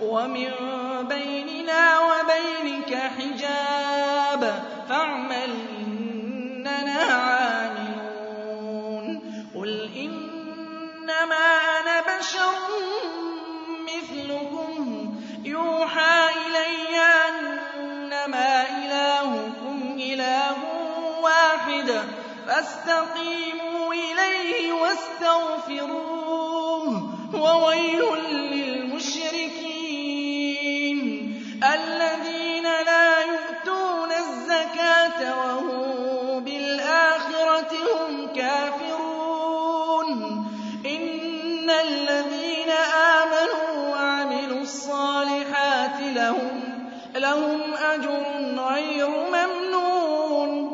ومن بيننا وبينك حجاب فاعمل إننا عاملون. قل إنما أنا بشر مثلكم. يوحى إلي أنما إلهكم إله واحد. فاستقيموا إليه واستغفروه. وويل للمشركين الصالحات لهم لهم أجر غير ممنون.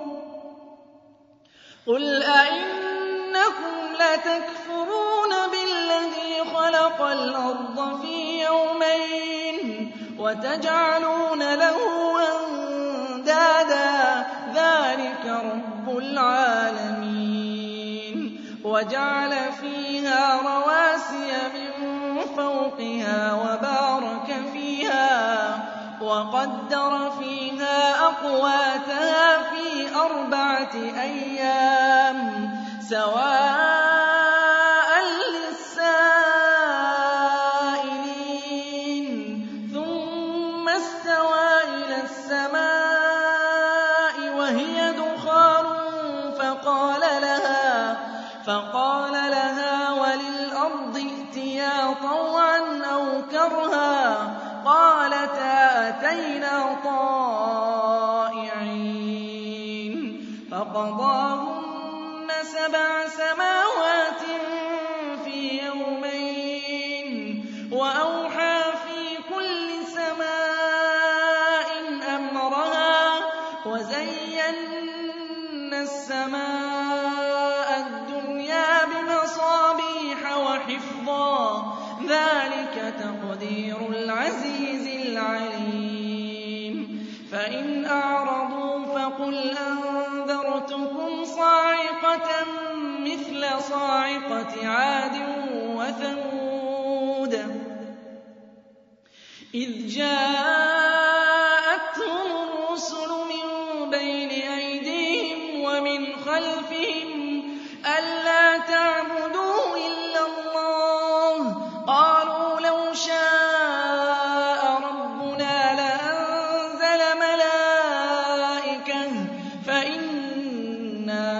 قل أئنكم لتكفرون بالذي خلق الأرض في يومين وتجعلون له أندادا ذلك رب العالمين. وجعل فيها رواسي من فوقها وبارك وقدر فيها أقواتها في أربعة أيام سواء طائعين فقضاهن فإن أعرضوا فقل أنذرتكم صاعقة مثل صاعقة عاد وثمود إذ جاءتهم الرسل من بين أيديهم ومن خلفهم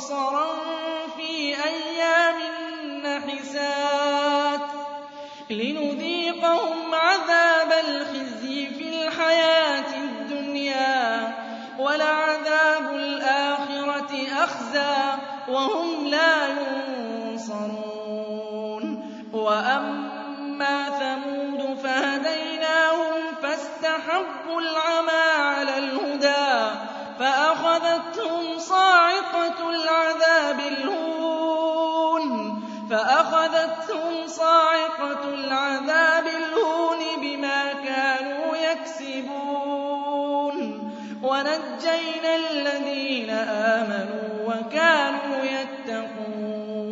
صرصرا في أيام نحسات لنذيقهم عذاب الخزي في الحياة الدنيا ولعذاب الآخرة أخزى وهم لا ينصرون وأما ثمود فهديناهم فاستحبوا العمى على الهدى فأخذتهم صاعقة ونجينا الذين آمنوا وكانوا يتقون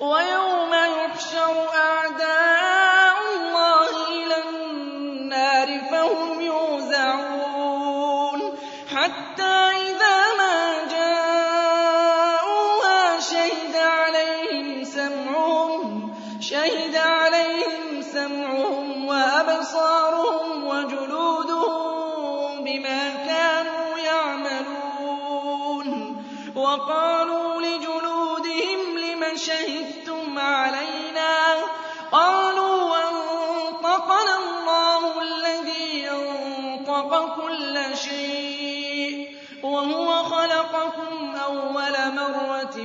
ويوم يحشر أعداء الله إلى النار فهم يوزعون حتى أنطق كل شيء وهو خلقكم أول مرة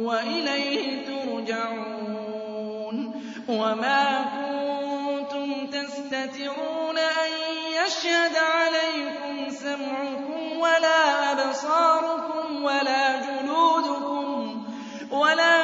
وإليه ترجعون وما كنتم تستترون أن يشهد عليكم سمعكم ولا أبصاركم ولا جلودكم ولكن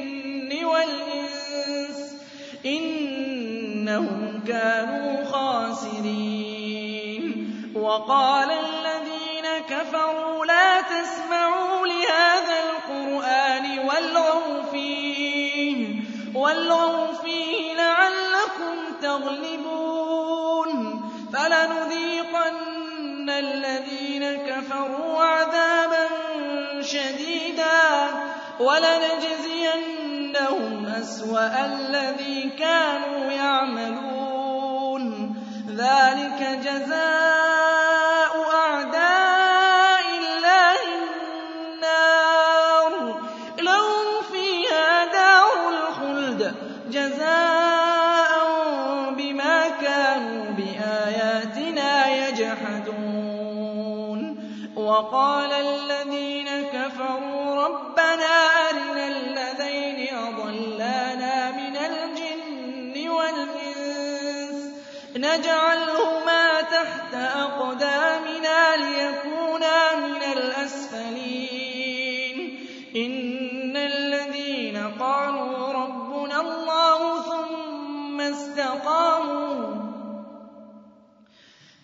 إنهم كانوا خاسرين. وقال الذين كفروا لا تسمعوا لهذا القرآن والغوا فيه والغوا فيه لعلكم تغلبون. فلنذيقن الذين كفروا عذابا شديدا ولنجزينهم أسوأ الذي كانوا يعملون. ذلك جزاء أقدامنا ليكونا من الأسفلين. إن الذين قالوا ربنا الله ثم استقاموا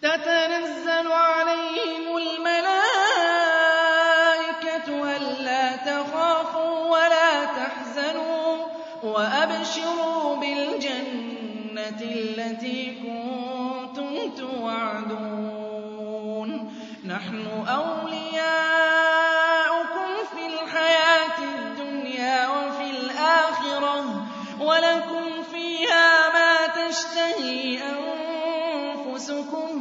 تتنزل عليهم نحن أولياؤكم في الحياة الدنيا وفي الآخرة ولكم فيها ما تشتهي أنفسكم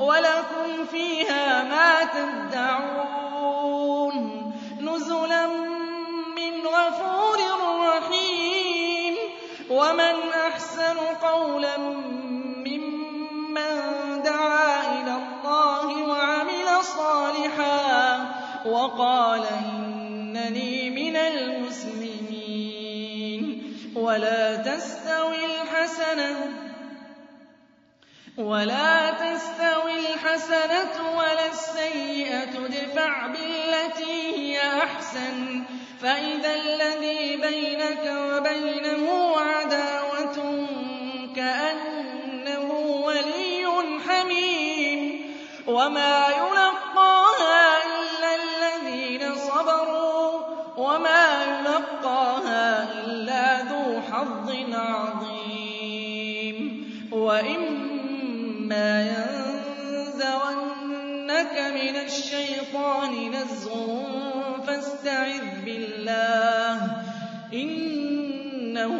ولكم فيها ما تدعون وقال إنني من المسلمين. ولا تستوي الحسنة ولا تستوي الحسنة ولا السيئة. ادفع بالتي هي أحسن. فإذا الذي بينك وبينه عداوة كأنه ولي حميم. وما يلقاها وما يلقاها إلا ذو حظ عظيم. وإما ينزغنك مِنَ الشَّيْطَانِ نَزْغٌ فَاسْتَعِذْ بِاللَّهِ ۖ إِنَّهُ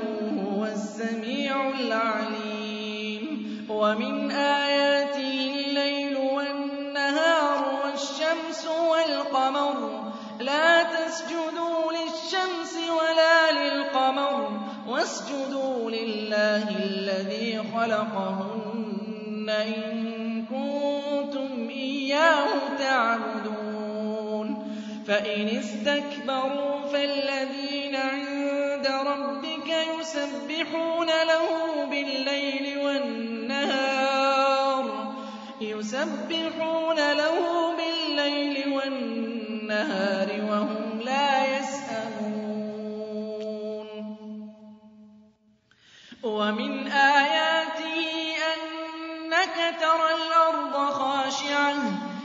هُوَ السَّمِيعُ الْعَلِيمُ. وَمِنْ آيَاتِهِ اللَّيْلُ وَالنَّهَارُ وَالشَّمْسُ وَالْقَمَرُ ۚ لَا تَسْجُدُوا لِلشَّمْسِ وَلَا لِلْقَمَرِ وَاسْجُدُوا لِلَّهِ الَّذِي خَلَقَهُنَّ إِن كُنتُمْ إِيَّاهُ تَعْبُدُونَ. فَإِنِ اسْتَكْبَرُوا فَالَّذِينَ عِندَ رَبِّكَ يُسَبِّحُونَ لَهُ بِاللَّيْلِ وَالنَّهَارِ يُسَبِّحُونَ لَهُ بِاللَّيْلِ وَالنَّهَارِ وَهُمْ لَا يَسْأَمُونَ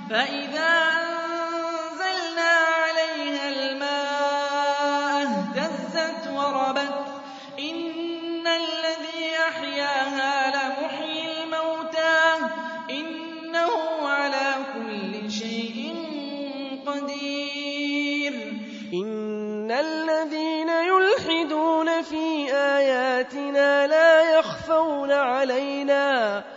فَإِذَا أَنزَلْنَا عَلَيْهَا الْمَاءَ اهْتَزَّتْ وَرَبَتْ ۚ. إِنَّ الَّذِي أَحْيَاهَا لَمُحْيِي الْمَوْتَىٰ ۚ. إِنَّهُ عَلَىٰ كُلِّ شَيْءٍ قَدِيرٌ. إِنَّ الَّذِينَ يُلْحِدُونَ فِي آيَاتِنَا لَا يَخْفَوْنَ عَلَيْنَا ۗ.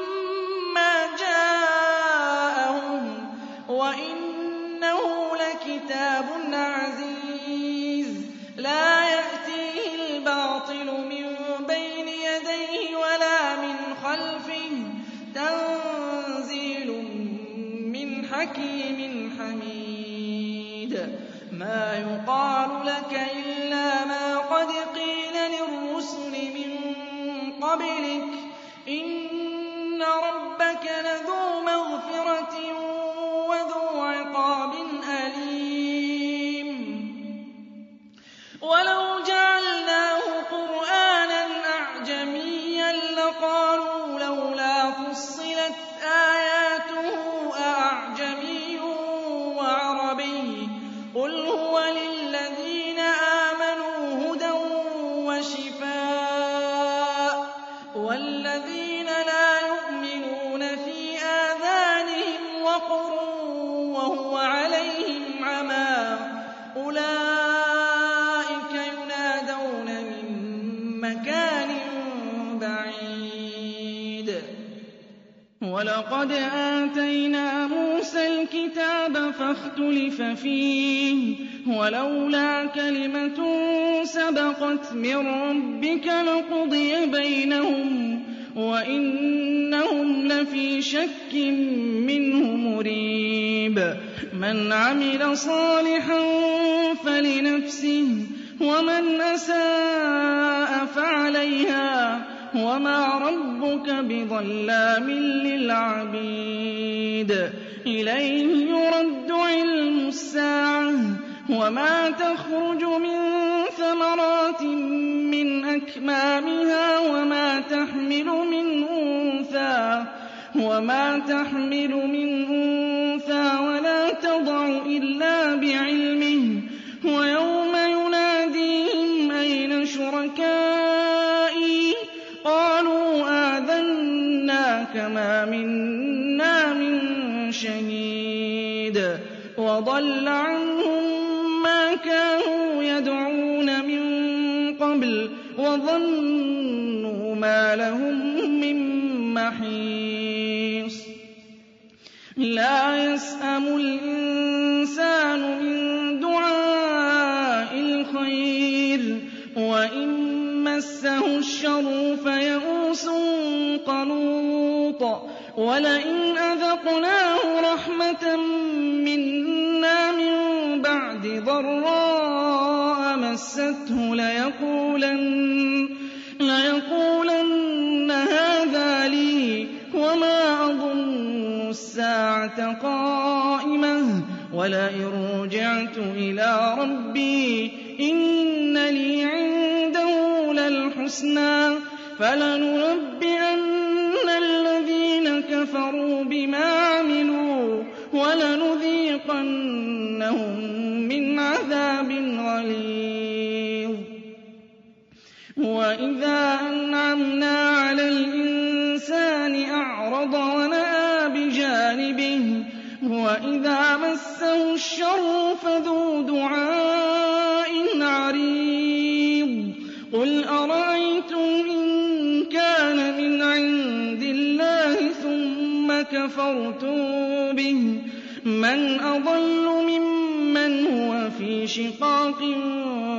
لَكِتَابٌ وَلَقَدْ آتَيْنَا مُوسَى الْكِتَابَ فَاخْتُلِفَ فِيهِ ۚ وَلَوْلَا كَلِمَةٌ سَبَقَتْ مِن رَّبِّكَ لَقُضِيَ بَيْنَهُمْ ۚ وَإِنَّهُمْ لَفِي شَكٍّ مِّنْهُ مُرِيبٍ. مَّنْ عَمِلَ صَالِحًا فَلِنَفْسِهِ ۖ وَمَنْ أَسَاءَ فَعَلَيْهَا ۗ وَمَا رَبُّكَ بِظَلَّامٍ لِّلْعَبِيدِ إِلَيْهِ يُرَدُّ عِلْمُ السَّاعَةِ ۚ وَمَا تَخْرُجُ مِن ثَمَرَاتٍ مِّنْ أَكْمَامِهَا وَمَا تَحْمِلُ مِنْ أُنثَىٰ وَلَا تَضَعُ إِلَّا وَضَلَّ عَنْهُم مَّا كَانُوا يَدْعُونَ مِن قَبْلُ وَظَنُّوا مَا لَهُم مِّن مَّحِيصٍ. لَّا يَسْأَمُ الْإِنسَانُ مِن دُعَاءِ الْخَيْرِ وَإِن مَّسَّهُ الشَّرُّ فَيَئُوسٌ قَنُوطٌ. وَلَئِنْ أَذَقْنَاهُ رَحْمَةً ضَرَّاءَ مَسَّتْهُ لَيَقُولَنَّ هَٰذَا لِي وَمَا أَظُنُّ السَّاعَةَ قَائِمَةً. وَلَئِن رُّجِعْتُ إِلَىٰ رَبِّي إِنَّ الْحُسْنَىٰ فَلَنُنَبِّئَنَّ الَّذِينَ كَفَرُوا بِمَا عَمِلُوا وَلَنُذِيقَنَّهُم مِّنْ عَذَابٍ غَلِيظٍ. وَإِذَا أَنْعَمْنَا عَلَى الْإِنسَانِ أَعْرَضَ وَنَأَىٰ بِجَانِبِهِ وَإِذَا مَسَّهُ الشَّرُّ فَذُو دُعَاءٍ عَرِيضٍ. قُلْ أَرَأَيْتُمْ إِن كَانَ مِنْ عِندِ اللَّهِ ثُمَّ كَفَرْتُم بِهِ؟ مَنْ أَضَلُّ فِي شِقَاقٍ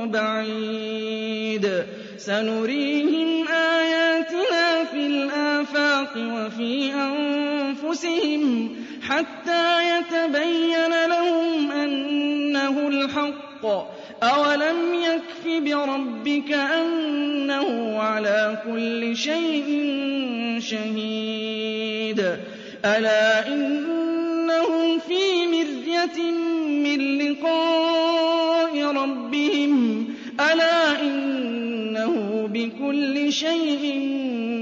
بَعِيدٍ. سَنُرِيهِمْ آيَاتِنَا فِي الْآفَاقِ وَفِي أَنفُسِهِمْ حَتَّىٰ يَتَبَيَّنَ لَهُمْ أَنَّهُ الْحَقُّ ۗ. أَوَلَمْ يَكْفِ بِرَبِّكَ أَنَّهُ عَلَىٰ كُلِّ شَيْءٍ شَهِيدٌ. أَلَا إِنَّهُمْ فِي مِرْيَةٍ مِّن لِّقَاءِ رَبِّهِمْ أَلَا إِنَّهُ بِكُلِّ شَيْءٍ مُّحِيطٌ